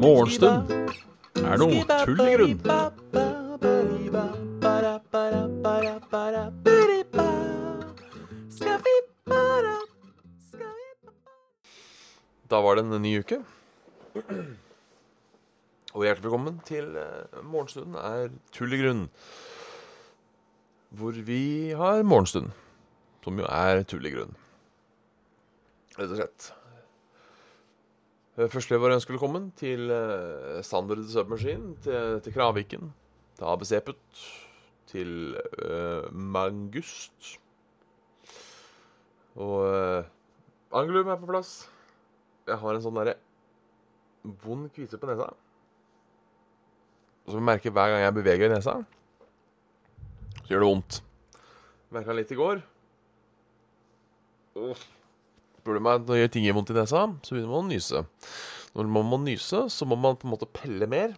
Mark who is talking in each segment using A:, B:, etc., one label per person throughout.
A: Morgenstund er noe tull i grunn. Da var det en ny uke. Og hjertelig velkommen til eh, Morgenstunden er tull i grunn. Hvor vi har morgenstund, som jo er tull i grunn. Rett og slett. Eh, Først vil jeg bare ønske velkommen til Sander the Submachine, til, til Kraviken, til ABC Putt, til uh, Mangust. Og uh, Anglum er på plass. Jeg har en sånn derre vond kvise på nesa. Som jeg merker hver gang jeg beveger nesa. Så gjør det vondt. Merka litt i går. Spør du meg når ting gjør vondt i nesa, så begynner man å nyse. Når man må nyse, så må man på en måte pelle mer.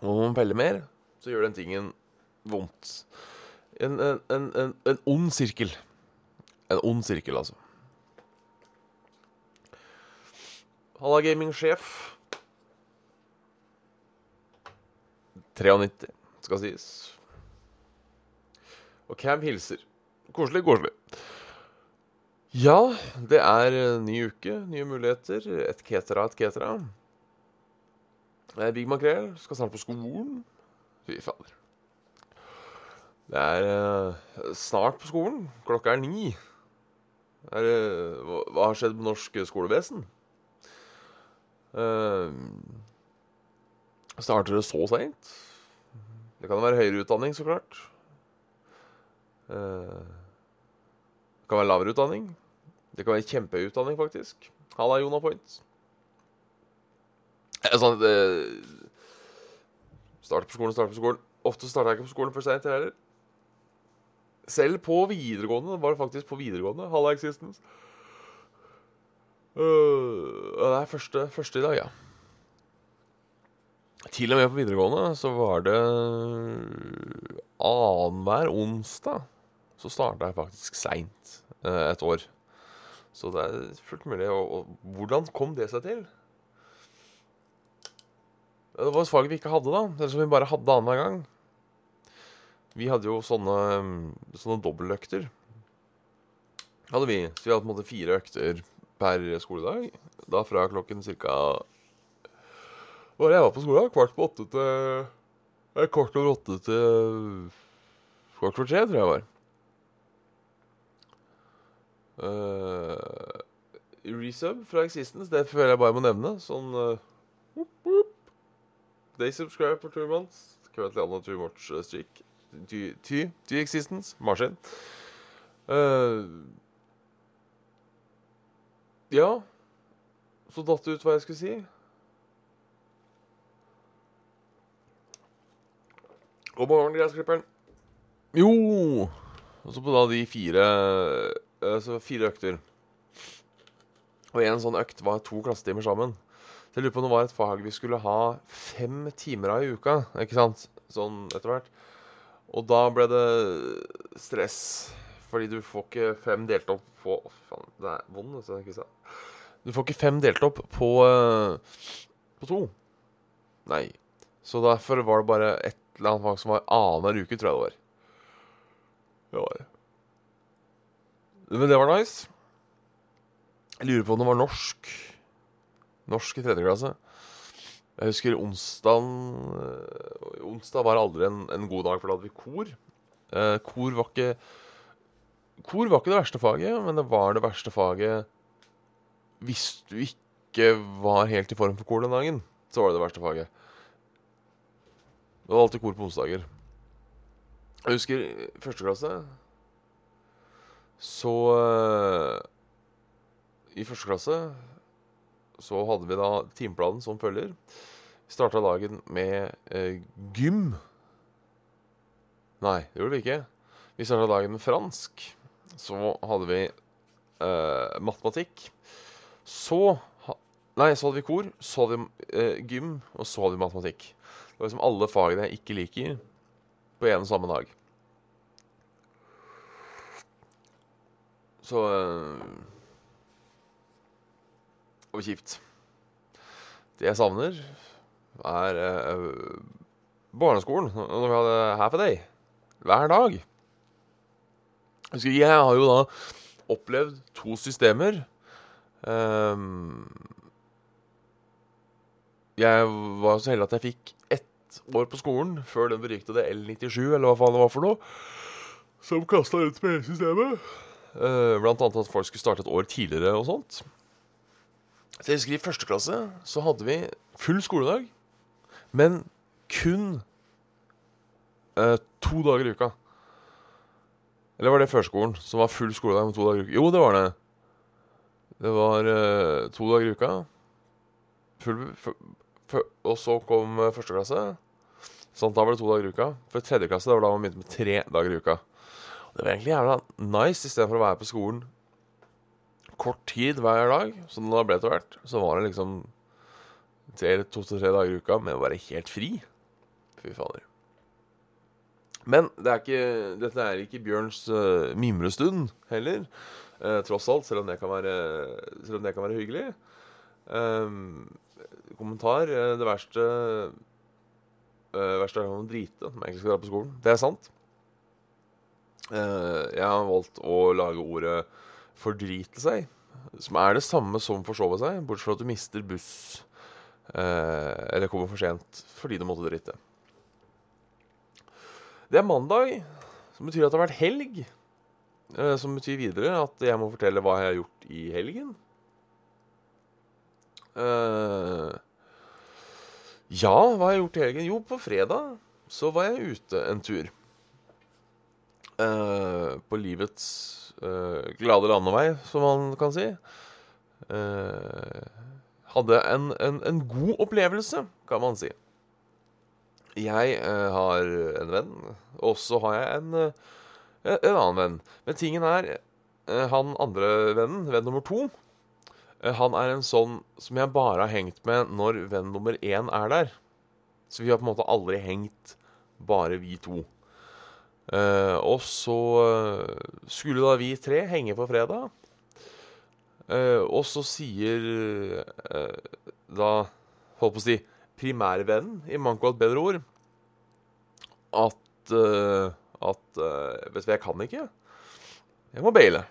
A: Og når man peller mer, så gjør den tingen vondt. En, en, en, en, en ond sirkel. En ond sirkel, altså. Halla, gamingsjef. 93, skal sies. Og Cam hilser. Koselig, koselig. Ja, det er eh, ny uke, nye muligheter, et ketera, et ketera. Eh, Big Makrell skal snart på skolen. Fy fader. Det er eh, snart på skolen. Klokka er ni. Er, hva, hva har skjedd med norsk skolevesen? Eh, starter det så seint? Det kan være høyere utdanning, så klart. Eh, det kan være lavere utdanning. Det kan være en kjempeutdanning faktisk. Halla, Jonah Point. Sånn, eh, Starte på skolen, starte på skolen. Ofte starta jeg ikke på skolen for seint, jeg heller. Selv på videregående. Var det faktisk på videregående. Halla, Existence. Uh, det er første, første i dag, ja. Til og med på videregående så var det annenhver onsdag så starta jeg faktisk seint eh, et år. Så det er fullt mulig. Og, og hvordan kom det seg til? Det var et fag vi ikke hadde, da. Eller som vi bare hadde annenhver gang. Vi hadde jo sånne, mm, sånne dobbeltøkter. Hadde vi. Så vi hadde på en måte fire økter per skoledag. Da fra klokken var det jeg var på skolen? Kvart på åtte til eh, Kvart over åtte til Kvart over tre, tror jeg var. Uh, resub fra Existence, det føler jeg bare må nevne. Sånn uh. They subscribe for two months. Currently on a two watch streak. To, to, to Existence. Maskin. Uh, ja Så datt det ut hva jeg skulle si. God morgen, gressklipperen. Jo Og så på da de fire eh, Så fire økter. Og en sånn økt var to klassetimer sammen. Så jeg lurer på om det var et fag vi skulle ha fem timer av i uka. Ikke sant? Sånn etter hvert. Og da ble det stress. Fordi du får ikke fem delt opp på Å, faen. Det er vond, altså. Sant? Du får ikke fem delt opp på, eh, på to. Nei. Så derfor var det bare et eller annet fag som var annenhver uke, tror jeg det var. Det var det. Men det var nice. Jeg lurer på om det var norsk. Norsk i tredje klasse. Jeg husker onsdagen øh, Onsdag var aldri en, en god dag, for da hadde vi kor. Eh, kor var ikke Kor var ikke det verste faget, men det var det verste faget hvis du ikke var helt i form for kor den dagen. Så var det det verste faget. Det var alltid kor på onsdager. Jeg husker første klasse Så øh, I første klasse så hadde vi da timeplanen som følger. Vi starta dagen med eh, gym. Nei, det gjorde vi ikke. Vi starta dagen med fransk. Så hadde vi eh, matematikk. Så Nei, så hadde vi kor, så hadde vi eh, gym, og så hadde vi matematikk. Det var liksom alle fagene jeg ikke liker, på en og samme dag. Så uh, Det kjipt. Det jeg savner, er øh, barneskolen. Når vi hadde Half a Day. Hver dag. Jeg har jo da opplevd to systemer. Um, jeg var så heldig at jeg fikk ett år på skolen før den beryktede L97, eller hva faen det var for noe, som kasta ut med systemet. Uh, blant annet at folk skulle starte et år tidligere og sånt. Så jeg husker I første klasse så hadde vi full skoledag, men kun uh, to dager i uka. Eller var det førskolen, som var full skoledag med to dager i uka? Jo, det var det. Det var uh, to dager i uka. Full, og så kom uh, første klasse. Sånn, Da var det to dager i uka. For tredje klasse det var da man begynte med tre dager i uka. Det var egentlig jævla nice istedenfor å være på skolen kort tid hver dag, som det ble etter hvert. Så var det liksom to-tre dager i uka med å være helt fri. Fy fader. Men det er ikke, dette er ikke Bjørns uh, mimrestund heller. Uh, tross alt, selv om det kan være, selv om det kan være hyggelig. Um, kommentar. Uh, det verste uh, verste er å drite når man egentlig skal dra på skolen. Det er sant. Jeg har valgt å lage ordet 'fordrite seg', som er det samme som 'forsove seg', bortsett fra at du mister buss eller kommer for sent fordi du måtte drite. Det er mandag, som betyr at det har vært helg. Eh, som betyr videre at jeg må fortelle hva jeg har gjort i helgen. Ja, hva har jeg gjort i helgen? Jo, på fredag så var jeg ute en tur. Uh, på livets uh, glade landevei, som man kan si. hadde en, en, en god opplevelse, kan man si. Jeg uh, har en venn, og så har jeg en, uh, en annen venn. Men tingen er uh, Han andre vennen, venn nummer to, han er en sånn som jeg bare har hengt med når venn nummer én er der. Så vi har på en måte aldri hengt bare vi to. Og så skulle da vi tre henge på fredag. og så sier da Holdt på å si primærvennen, i manko av et bedre ord, at, uh, at uh, Vet du hva, jeg kan ikke. Jeg må baile.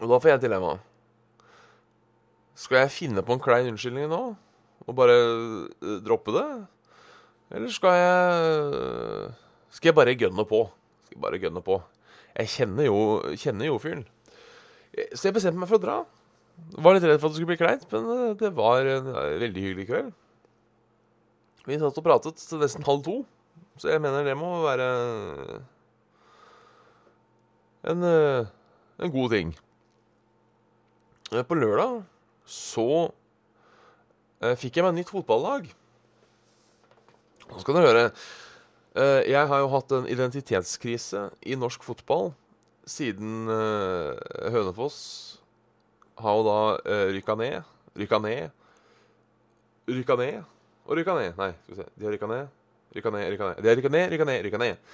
A: Og da får jeg et dilemma. Skal jeg finne på en klein unnskyldning nå og bare uh, droppe det? Eller skal jeg Skal jeg bare gønne på? Skal jeg bare gønne på? Jeg kjenner jo, kjenner jo fyren. Så jeg bestemte meg for å dra. Var litt redd for at det skulle bli kleint, men eh, det var en eh, veldig hyggelig kveld. Vi satt og pratet til nesten halv to, så jeg mener det må være en, eh, en god ting. På lørdag så fikk jeg meg nytt fotballag. Nå skal dere høre. Jeg har jo hatt en identitetskrise i norsk fotball siden Hønefoss har jo da uh, rykka ned. Rykka ned. Rykka ned og rykka ned. Nei, skal vi se. De har rykka ned. Rykka ned, rykka ned. De har rykka ned, rykka ned, rykka ned.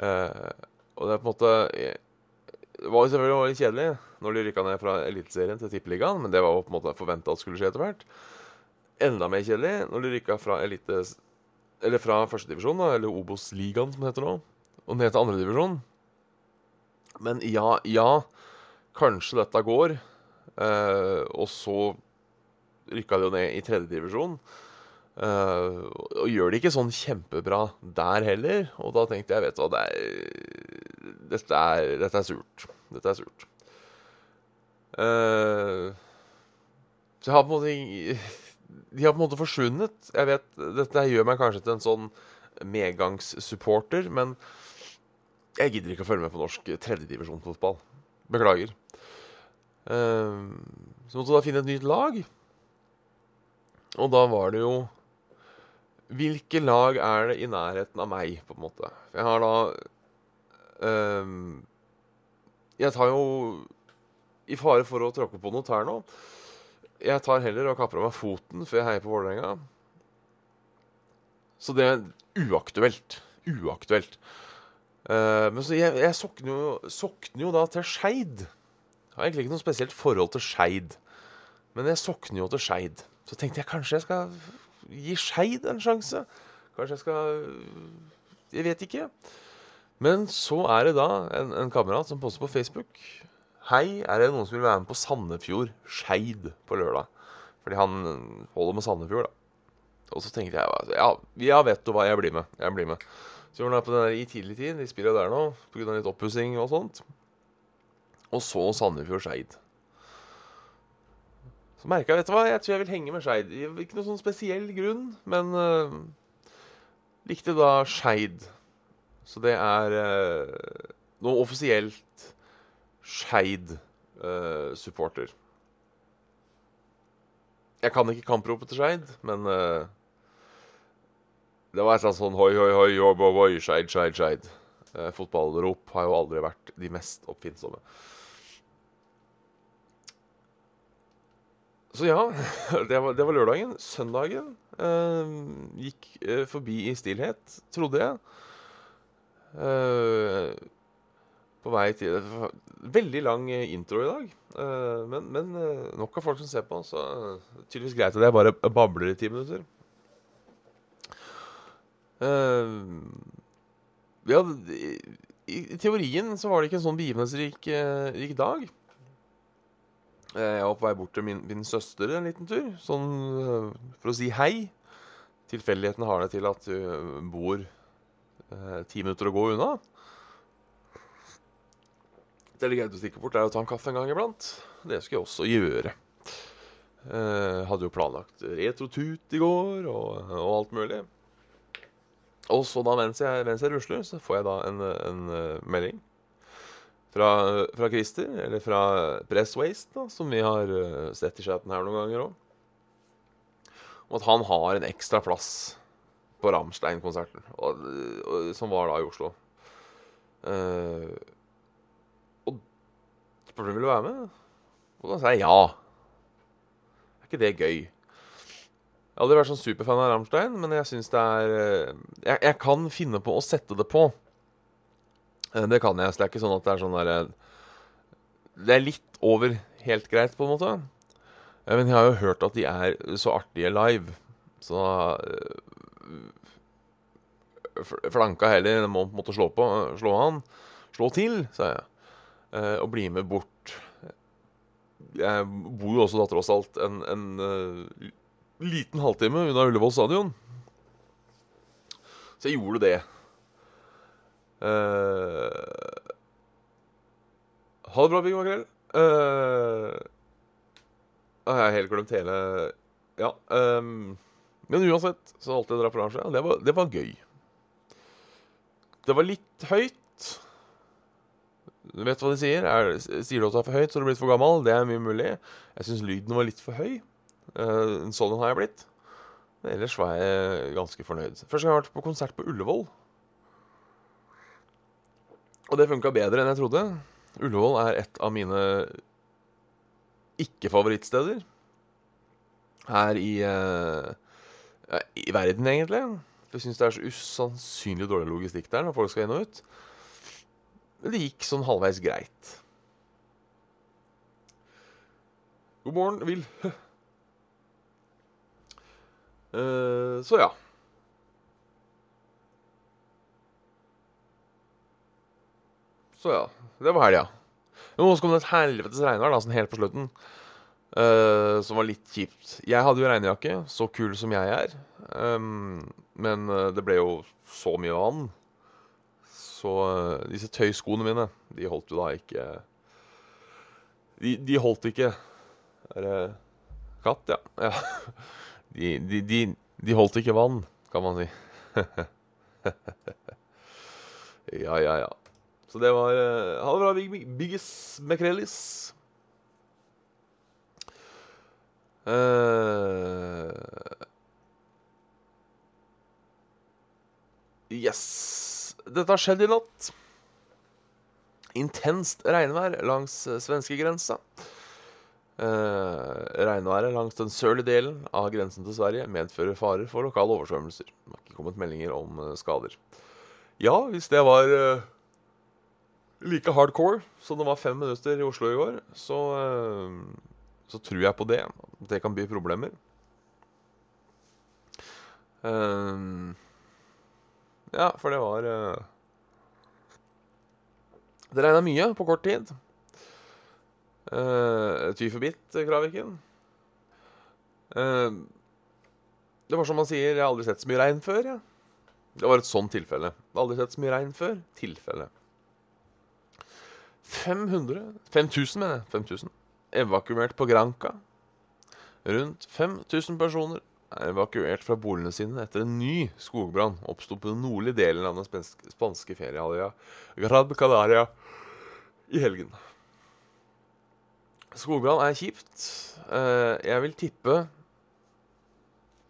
A: Uh, og det er på en måte Det var jo selvfølgelig litt kjedelig når de rykka ned fra Eliteserien til Tippeligaen, men det var jo på en måte forventa at skulle skje etter hvert. Enda mer kjedelig når de rykka fra elite... Eller fra førstedivisjon, eller Obos-ligaen, som det heter nå, og ned til andredivisjon. Men ja, ja, kanskje dette går. Eh, og så rykka de jo ned i tredjedivisjon. Eh, og gjør det ikke sånn kjempebra der heller. Og da tenkte jeg, vet du hva, det er, dette, er, dette er surt. Dette er surt. Eh, så jeg har på en måte De har på en måte forsvunnet. Jeg vet, Dette gjør meg kanskje til en sånn medgangssupporter, men jeg gidder ikke å følge med på norsk tredjedivisjonsfotball. Beklager. Uh, så måtte du da finne et nytt lag. Og da var det jo Hvilke lag er det i nærheten av meg, på en måte? Jeg har da uh, Jeg tar jo I fare for å tråkke på noe tær nå. Jeg tar heller og kapper av meg foten før jeg heier på Vålerenga. Så det er uaktuelt. Uaktuelt. Uh, men så jeg, jeg sokner, jo, sokner jo da til Skeid. Har egentlig ikke noe spesielt forhold til Skeid, men jeg sokner jo til Skeid. Så tenkte jeg kanskje jeg skal gi Skeid en sjanse. Kanskje jeg skal Jeg vet ikke. Men så er det da en, en kamerat som poster på Facebook Hei, er det noen som vil være med på Sandefjord Skeid på lørdag? Fordi han holder med Sandefjord, da. Og så tenkte jeg ja, ja, vet du hva, jeg blir med. Jeg blir med. Så vi han på den der i tidlig tid. De spiller der nå pga. litt oppussing og sånt. Og så Sandefjord Skeid. Så merka jeg, vet du hva, jeg tror jeg vil henge med Skeid. Ikke noen sånn spesiell grunn, men uh, likte da Skeid. Så det er uh, noe offisielt Skeid-supporter. Uh, jeg kan ikke kampropet til Skeid, men uh, det var et eller annet sånn hoi, hoi, hoi, oi, oi, oi, Skeid, Skeid, Skeid. Uh, fotballrop har jo aldri vært de mest oppfinnsomme. Så ja, det var, det var lørdagen. Søndagen uh, gikk forbi i stillhet, trodde jeg. På vei til Veldig lang intro i dag. Uh, men, men uh, nok av folk som ser på, så tydeligvis greit at jeg bare babler i ti minutter. ja, i, teorien så var det ikke en sånn begivenhetsrik rik dag. jeg var på vei bort til min, min søster en liten tur, sånn for å si hei. Tilfeldigheten har det til at du bor ti minutter å gå unna. Greit å stikke bort er å ta en kaffe en gang iblant. Det skal jeg også gjøre. Eh, hadde jo planlagt retrotut i går og, og, alt mulig. Og så da mens jeg, mens jeg rusler, så får jeg da en, en uh, melding fra, fra Christer, eller fra Press Waste, da, som vi har uh, sett i chatten her noen ganger òg, om at han har en ekstra plass på Ramstein-konserten, som var da i Oslo. Uh, spurte om ville være med. Og da sa jeg ja. Er ikke det gøy? Jeg har aldri vært sånn superfan av Rammstein, men jeg syns det er eh, jeg, jeg, kan finne på å sette det på. Eh, det kan jeg. Så det er ikke sånn at det er sånn derre eh, Det er litt over helt greit, på en måte. Men jeg har jo hørt at de er så artige live. Så Flanka heller må måtte slå på. Slå han. Slå til, sa jeg og bli med bort. Jeg bor jo også da tross alt en, en uh, liten halvtime unna Ullevål stadion. Så jeg gjorde det. Uh, ha det bra, Big Makrell. Uh, jeg har helt glemt hele Ja. Um, men uansett, så alltid dra på arrangement. Det, det var gøy. Det var litt høyt. Du vet hva de sier? Er, sier du at du er for høyt, så du blitt for gammel? Det er mye mulig. Jeg syns lyden var litt for høy. Uh, sånn har jeg blitt. Men ellers var jeg ganske fornøyd. Første gang jeg har vært på konsert på Ullevål. Og det funka bedre enn jeg trodde. Ullevål er et av mine ikke-favorittsteder her i, uh, i verden, egentlig. For jeg syns det er så usannsynlig dårlig logistikk der når folk skal inn og ut. Men det gikk sånn halvveis greit. God morgen, Will. uh, så ja. Så ja. Det var helga. Ja. så kom det et helvetes regnvær da, sånn helt på slutten. Uh, som var litt kjipt. Jeg hadde jo regnjakke, så kul som jeg er. Um, men uh, det ble jo så mye vann så uh, disse tøyskoene mine, de holdt jo da ikke De, de holdt ikke Er det katt? Ja. ja. De, de, de, de, holdt ikke vann, kan man si. ja, ja, ja. Så det var uh, Ha det bra, Big, Biggis Makrellis. Uh, yes dette har skjedd i natt. Intenst regnvær langs eh, svenskegrensa. Eh, regnværet langs den sørlige delen av grensen til Sverige medfører farer for lokale oversvømmelser. Det har ikke kommet meldinger om eh, skader. Ja, hvis det var eh, like hardcore som det var fem minutter i Oslo i går, så, eh, så tror jeg på det. Det kan by problemer. Uh, ja, for det var uh, Det regna mye på kort tid. Uh, ty forbitt, Kraviken. Uh, det var som man sier, jeg har aldri sett så mye regn før. Ja. Det var et sånt tilfelle. Jeg har aldri sett så mye regn før. Tilfelle. 500 5000, mener jeg. 5000. Evakuert på Granca. Rundt 5000 personer er evakuert fra boligene sine etter en ny skogbrann oppsto på den nordlige delen av den spanske, spanske feriehalvøya Grad Canaria i helgen. Skogbrann er kjipt. Eh, jeg vil tippe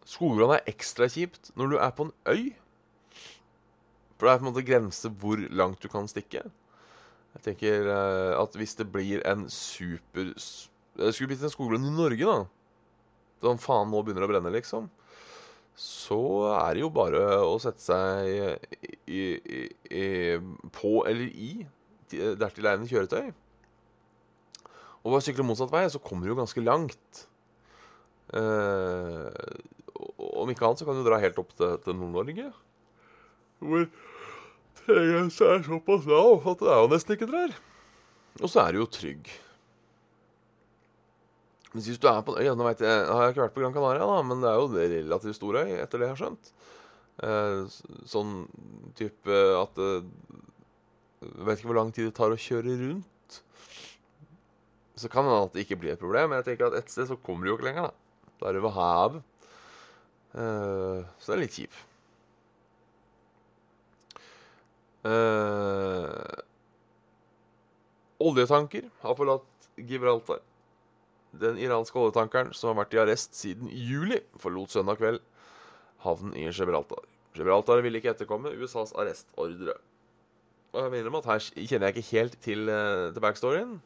A: Skogbrann er ekstra kjipt når du er på en øy. For det er på en måte grense hvor langt du kan stikke. Jeg tenker eh, at hvis det blir en super Det skulle blitt en skogbrann i Norge, da sånn faen, nå begynner å brenne, liksom, så er det jo bare å sette seg i, i, i, på eller i dertil egnede kjøretøy. Og bare sykle motsatt vei, så kommer du jo ganske langt. Eh, om ikke annet så kan du dra helt opp til, til Nord-Norge. Hvor terrenget er såpass lav at det er jo nesten ikke trær. Og så er du jo trygg. Men hvis du er på en øy Nå vet jeg, jeg har ikke vært på Gran Canaria, da, men det er jo relativt stor øy, etter det jeg har skjønt. Eh, sånn type at eh, Jeg vet ikke hvor lang tid det tar å kjøre rundt. Så kan det at det ikke blir et problem. Men jeg tenker at et sted så kommer du jo ikke lenger. Da Da er du ved havet. Eh, så det er litt kjipt. Eh, oljetanker har forlatt Gibraltar. Den iranske oljetankeren som har vært i arrest siden juli, forlot søndag kveld havnen i Gibraltar. Gibraltar ville ikke etterkomme USAs arrestordre. Og jeg mener at her kjenner jeg ikke helt til, uh, til backstoryen.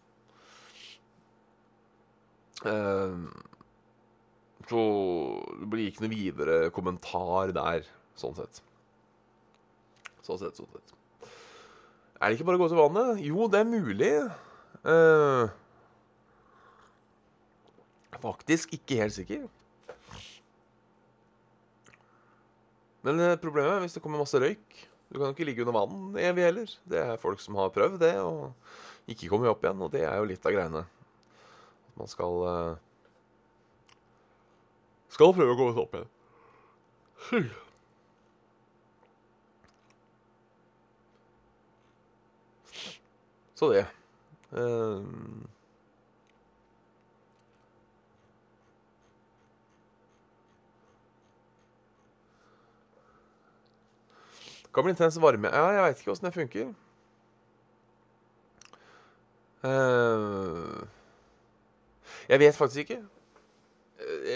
A: Uh, så det blir ikke noe videre kommentar der, sånn sett. Sånn sett, sånn sett. Er det ikke bare å gå til vannet? Jo, det er mulig. Uh, Faktisk ikke helt sikker. Men eh, problemet er hvis det kommer masse røyk Du kan jo ikke ligge under vann evig heller. Det er folk som har prøvd det, og ikke kommer opp igjen. Og det er jo litt av greiene. At man skal uh, Skal prøve å komme seg opp igjen. Så det. Uh, Kan bli intens varme. Ja, jeg veit ikke åssen det funker. Uh, jeg vet faktisk ikke. Uh,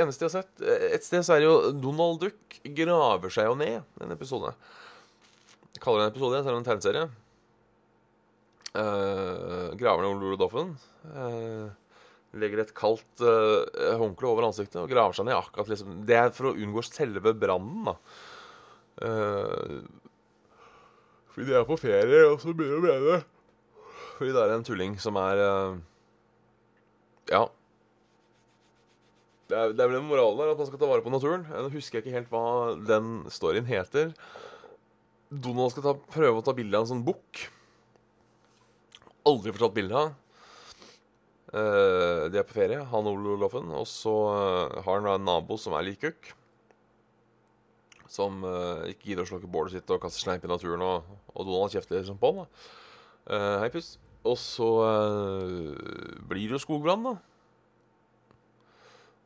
A: eneste jeg har sett Et sted så er det jo Donald Duck graver seg jo ned en episode. Jeg kaller det en episode, selv om det er en tegneserie. Uh, graver ned Lolo Doffen. Uh, legger et kaldt uh, over ansiktet og graver seg ned. akkurat liksom Det er for å unngå selve brannen. da Uh, fordi de er på ferie, og så begynner de å mene Fordi det er en tulling som er uh, Ja. Det er, det er vel en moralen der at man skal ta vare på naturen. Nå husker jeg ikke helt hva den storyen heter. Donald skal ta, prøve å ta bilde av en sånn bukk. Aldri fortalt tatt bilde av. Uh, de er på ferie, han og Loffen. Og så har han da en nabo som er litt kukk som uh, ikke gidder å slukke bålet sitt og kaste sleip i naturen, og, og Donald kjefter liksom på han. Uh, hei, puss. Og så uh, blir det jo skogbrann, da.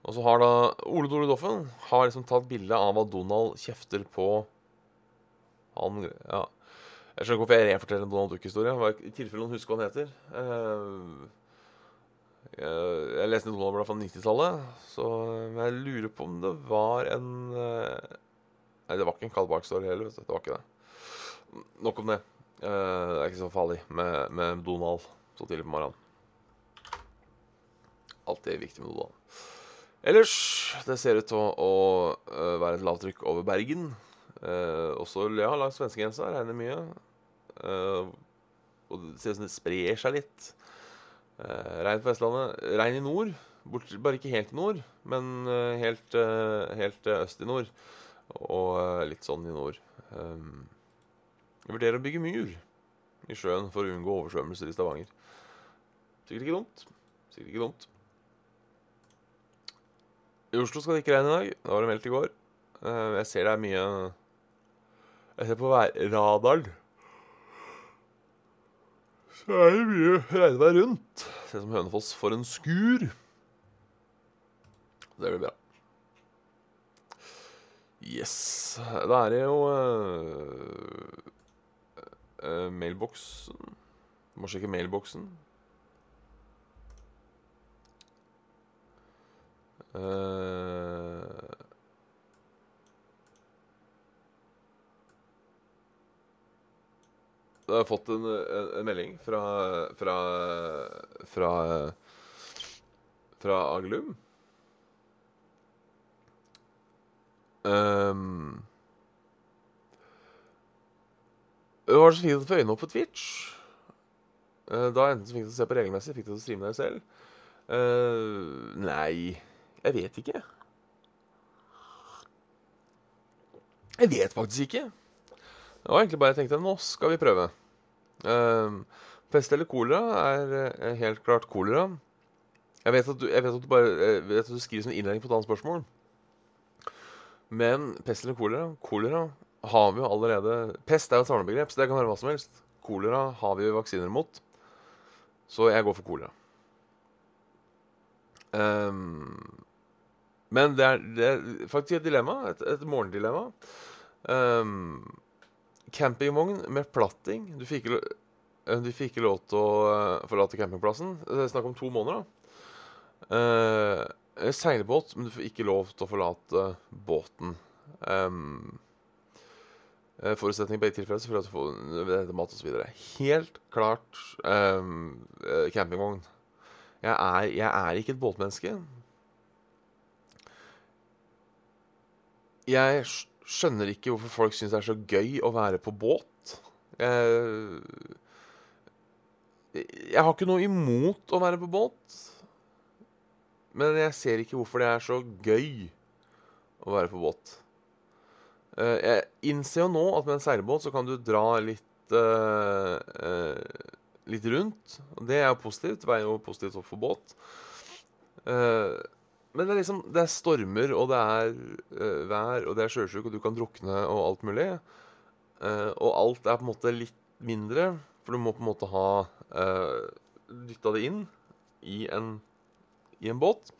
A: Og så har da Ole Dole Doffen har liksom tatt bilde av at Donald kjefter på han Ja. Jeg skjønner ikke hvorfor jeg reforteller en Donald Duck-historie. I tilfelle noen husker hva han heter. Jeg leste Donald-blad fra 90-tallet, så jeg lurer på om det var en Nei, det var ikke en kald bakstory heller. Det var ikke det. Nok om det. Uh, det er ikke så farlig med, med Donald så tidlig på morgenen. Alltid viktig med Donald. Ellers Det ser ut til å, å uh, være et lavtrykk over Bergen. Uh, også ja, langs svenskegrensa regner mye. og det ser ut som det sprer seg litt. Uh, regn på Vestlandet. Regn i nord. Bort, bare ikke helt i nord, men uh, helt, helt øst i nord. Og litt sånn i nord. Um, jeg vurderer å bygge myr i sjøen for å unngå oversvømmelser i Stavanger. Sikkert ikke dumt. Sikkert ikke dumt. I Oslo skal det ikke regne i dag. Det var det meldt i går. Jeg ser det er mye Jeg ser på værradaren så er det mye regnvær rundt. Ser ut som Hønefoss får en skur. Det blir bra. Yes. Da er det jo uh, uh, mailboksen. Må sjekke mailboksen. Uh, Jeg har fått en, en, en melding fra fra fra, fra Agelum. Um, det var så fint å få øynene opp på Twitch. Uh, da enten så fikk du se på regelmessig, fikk du til å streame deg selv. Uh, nei, jeg vet ikke. Jeg vet faktisk ikke. Det var egentlig bare jeg tenkte nå skal vi prøve. Uh, pest eller kolera er uh, helt klart kolera. Jeg vet at du, vet at du bare vet at du skriver som innledning på et annet spørsmål. Men pest eller kolera Kolera har vi jo allerede Pest er jo et samlebegrep, så det kan være hva som helst. Kolera har vi jo vaksiner mot. Så jeg går for kolera. Um, men det er, det er, faktisk et dilemma. Et, et morgendilemma. Um, campingvogn med platting. Du fikk eh, du fikk ikke lov til å uh, forlate campingplassen. Det er snakk om to måneder, da. Uh, seilbåt, men du får ikke lov til å forlate båten. Um, forutsetning i begge tilfeller selvfølgelig at du får mat osv. Helt klart um, campingvogn. Jeg er, jeg er ikke et båtmenneske. Jeg skjønner ikke hvorfor folk syns det er så gøy å være på båt. Jeg, jeg har ikke noe imot å være på båt. Men jeg ser ikke hvorfor det er så gøy å være på båt. Uh, jeg innser jo nå at med en seilbåt så kan du dra litt uh, uh, Litt rundt. Og det er jo positivt. Veier jo positivt opp for båt. Men det er liksom Det er stormer, og det er vær, og det er sjøsjuk, og du kan drukne og alt mulig. Og alt er på en måte litt mindre, for du må på en måte ha uh, dytta det inn i en, i en båt.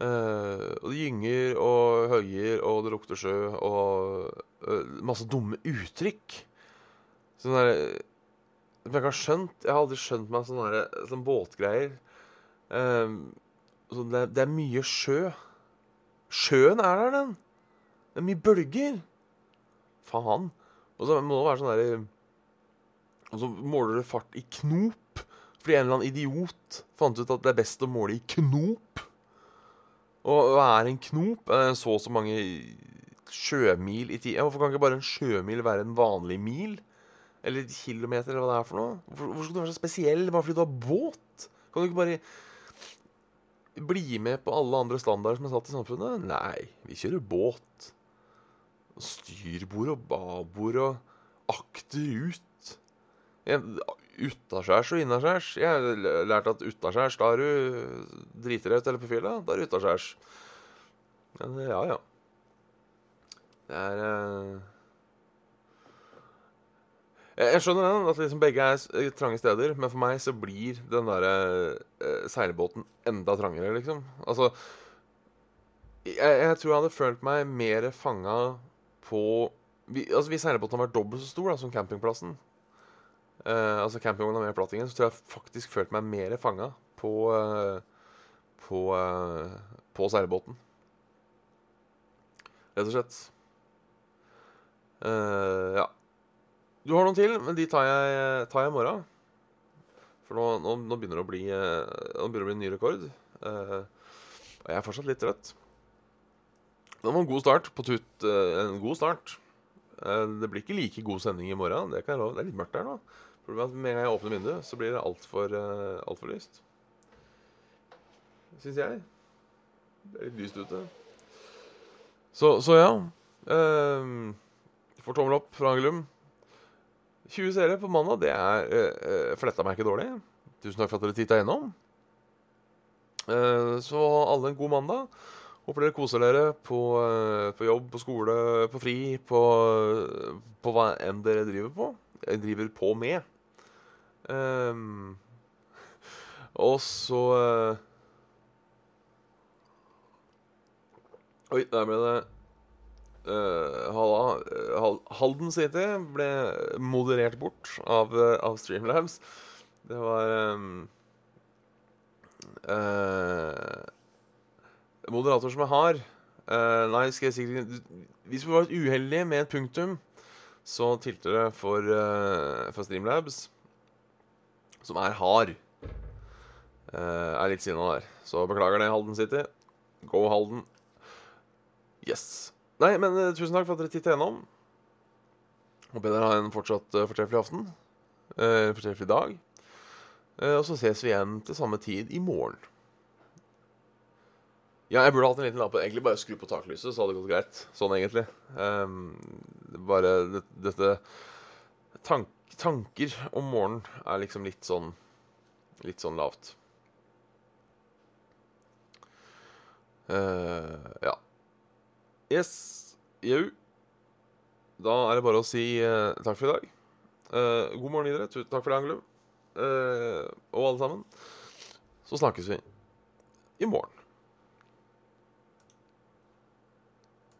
A: Uh, og det gynger og høyer, og det lukter sjø, og uh, masse dumme uttrykk. Sånn derre jeg har skjønt. Jeg har aldri skjønt meg sånne, sånne båtgreier. Uh, så det, det, er mye sjø. Sjøen er der, den. Det er mye bølger. Faen. Og så må det være sånn derre Og så måler du fart i knop. Fordi en eller annen idiot fant ut at det er best å måle i knop. Og hva er en knop? Så og så mange sjømil i tida? Hvorfor kan ikke bare en sjømil være en vanlig mil? Eller kilometer, eller hva det er for noe? Hvorfor, skal du være så spesiell bare fordi du har båt? Kan du ikke bare bli med på alle andre standarder som er satt i samfunnet? Nei, vi kjører båt. Styrbord og babord og akterut. Utaskjærs og innaskjærs. Jeg har lært at utaskjærs, da er du dritrødt eller på fylla. Da er du utaskjærs. Men ja, ja. Det er uh... Jeg skjønner den, at liksom begge er trange steder, men for meg så blir den derre eh, seilbåten enda trangere, liksom. Altså jeg, jeg, tror jeg hadde følt meg mer fanga på vi, Altså Hvis seilbåten hadde vært dobbelt så stor da, som campingplassen, uh, altså campingvogna med plattingen, så tror jeg faktisk følte meg mer fanga på uh, på, på seilbåten. Rett og slett. ja. Du har noen til, men de tar jeg, tar jeg i morgen. For nå, nå, nå, begynner det å bli, nå begynner det å bli en ny rekord. Uh, og jeg er fortsatt litt trøtt. Det var en god start på Tut. Uh, en god start. Uh, det blir ikke like god sending i morgen. Det kan jeg love. Det er litt mørkt der nå. Problemet er at med en gang jeg åpner vinduet, så blir det altfor uh, alt for lyst. Syns jeg. Det er litt lyst ute. Så, så ja. Uh, får tommel opp fra Angelum. 20 seere på mandag, det er uh, fletta meg ikke dårlig. Tusen takk for at dere titta gjennom. Uh, så alle en god mandag. Håper dere koser dere på, uh, på, jobb, på skole, på fri, på, på hva enn dere driver på. Driver på med. Um, og så Oi, der ble det uh, Halden City ble moderert bort av, uh, av Streamlabs. Det var um, uh, Moderator som jeg har Nei, skal jeg sikkert Hvis vi var uheldige med et punktum, så tilter det for, for Streamlabs, som er hard. er litt sinna der. Så beklager det, Halden City. Go Halden. Yes. Nei, men uh, tusen takk for at dere titta gjennom. Håper dere har en fortsatt uh, fortreffelig aften. Uh, fortreffelig dag. Uh, og så ses vi igjen til samme tid i morgen. Ja, jeg burde hatt en liten lapp. Egentlig bare skru på taklyset, så hadde det gått greit. Sånn egentlig. Um, bare det, dette tank, Tanker om morgenen er liksom litt sånn Litt sånn lavt. Uh, ja. Yes. Jau. Da er det bare å si uh, takk for i dag. Uh, god morgen videre. Takk for det, Angelo. Uh, og alle sammen. Så snakkes vi i morgen.